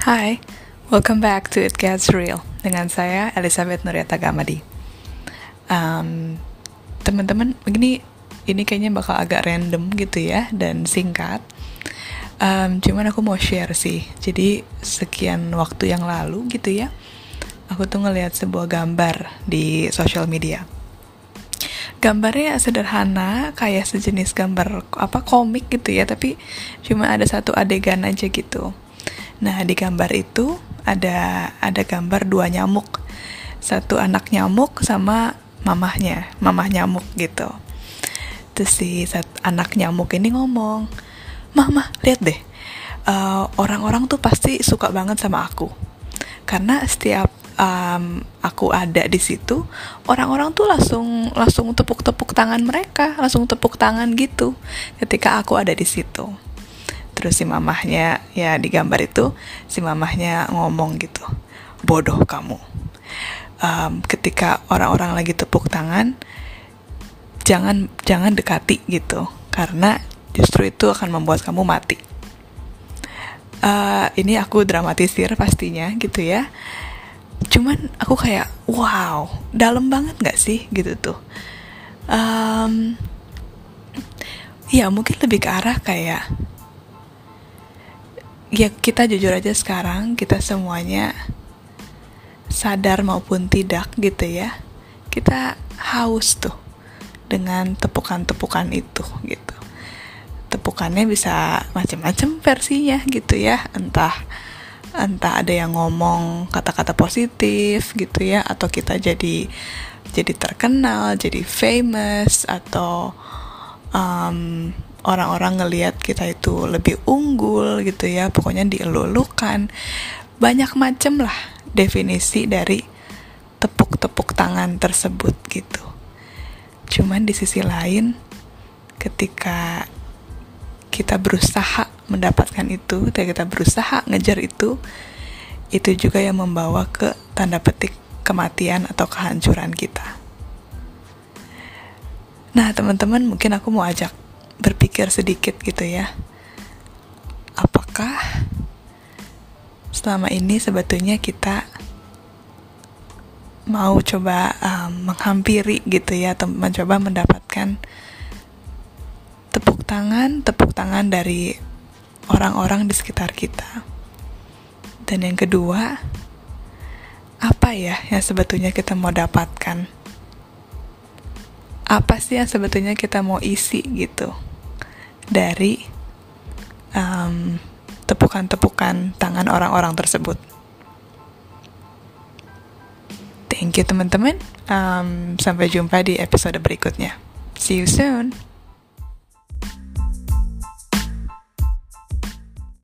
Hai, welcome back to It Gets Real dengan saya Elizabeth Nuriata Gamadi. Um, teman-teman, begini ini kayaknya bakal agak random gitu ya dan singkat. Um, cuman aku mau share sih. Jadi sekian waktu yang lalu gitu ya, aku tuh ngeliat sebuah gambar di social media. Gambarnya sederhana, kayak sejenis gambar apa komik gitu ya, tapi cuma ada satu adegan aja gitu Nah, di gambar itu ada ada gambar dua nyamuk. Satu anak nyamuk sama mamahnya, mamah nyamuk gitu. Terus si anak nyamuk ini ngomong, "Mama, lihat deh. eh, orang-orang tuh pasti suka banget sama aku. Karena setiap um, aku ada di situ, orang-orang tuh langsung langsung tepuk-tepuk tangan mereka, langsung tepuk tangan gitu ketika aku ada di situ." Terus si mamahnya ya di gambar itu si mamahnya ngomong gitu bodoh kamu. Um, ketika orang-orang lagi tepuk tangan jangan jangan dekati gitu karena justru itu akan membuat kamu mati. Uh, ini aku dramatisir pastinya gitu ya. Cuman aku kayak wow dalam banget nggak sih? Gitu tuh. Um, ya mungkin lebih ke arah kayak ya kita jujur aja sekarang kita semuanya sadar maupun tidak gitu ya kita haus tuh dengan tepukan-tepukan itu gitu. Tepukannya bisa macam-macam versinya gitu ya entah entah ada yang ngomong kata-kata positif gitu ya atau kita jadi jadi terkenal jadi famous atau um, orang-orang ngelihat kita itu lebih unggul gitu ya pokoknya dielulukan. Banyak macam lah definisi dari tepuk-tepuk tangan tersebut gitu. Cuman di sisi lain ketika kita berusaha mendapatkan itu ketika kita berusaha ngejar itu itu juga yang membawa ke tanda petik kematian atau kehancuran kita. Nah teman-teman mungkin aku mau ajak berpikir sedikit gitu ya. Apakah selama ini sebetulnya kita mau coba um, menghampiri gitu ya atau mencoba mendapatkan tepuk tangan tepuk tangan dari orang-orang di sekitar kita? Dan yang kedua apa ya yang sebetulnya kita mau dapatkan? Apa sih yang sebetulnya kita mau isi gitu dari tepukan tepukan-tepukan tangan orang-orang tersebut. Thank you teman-teman. Um, sampai jumpa di episode berikutnya. See you soon.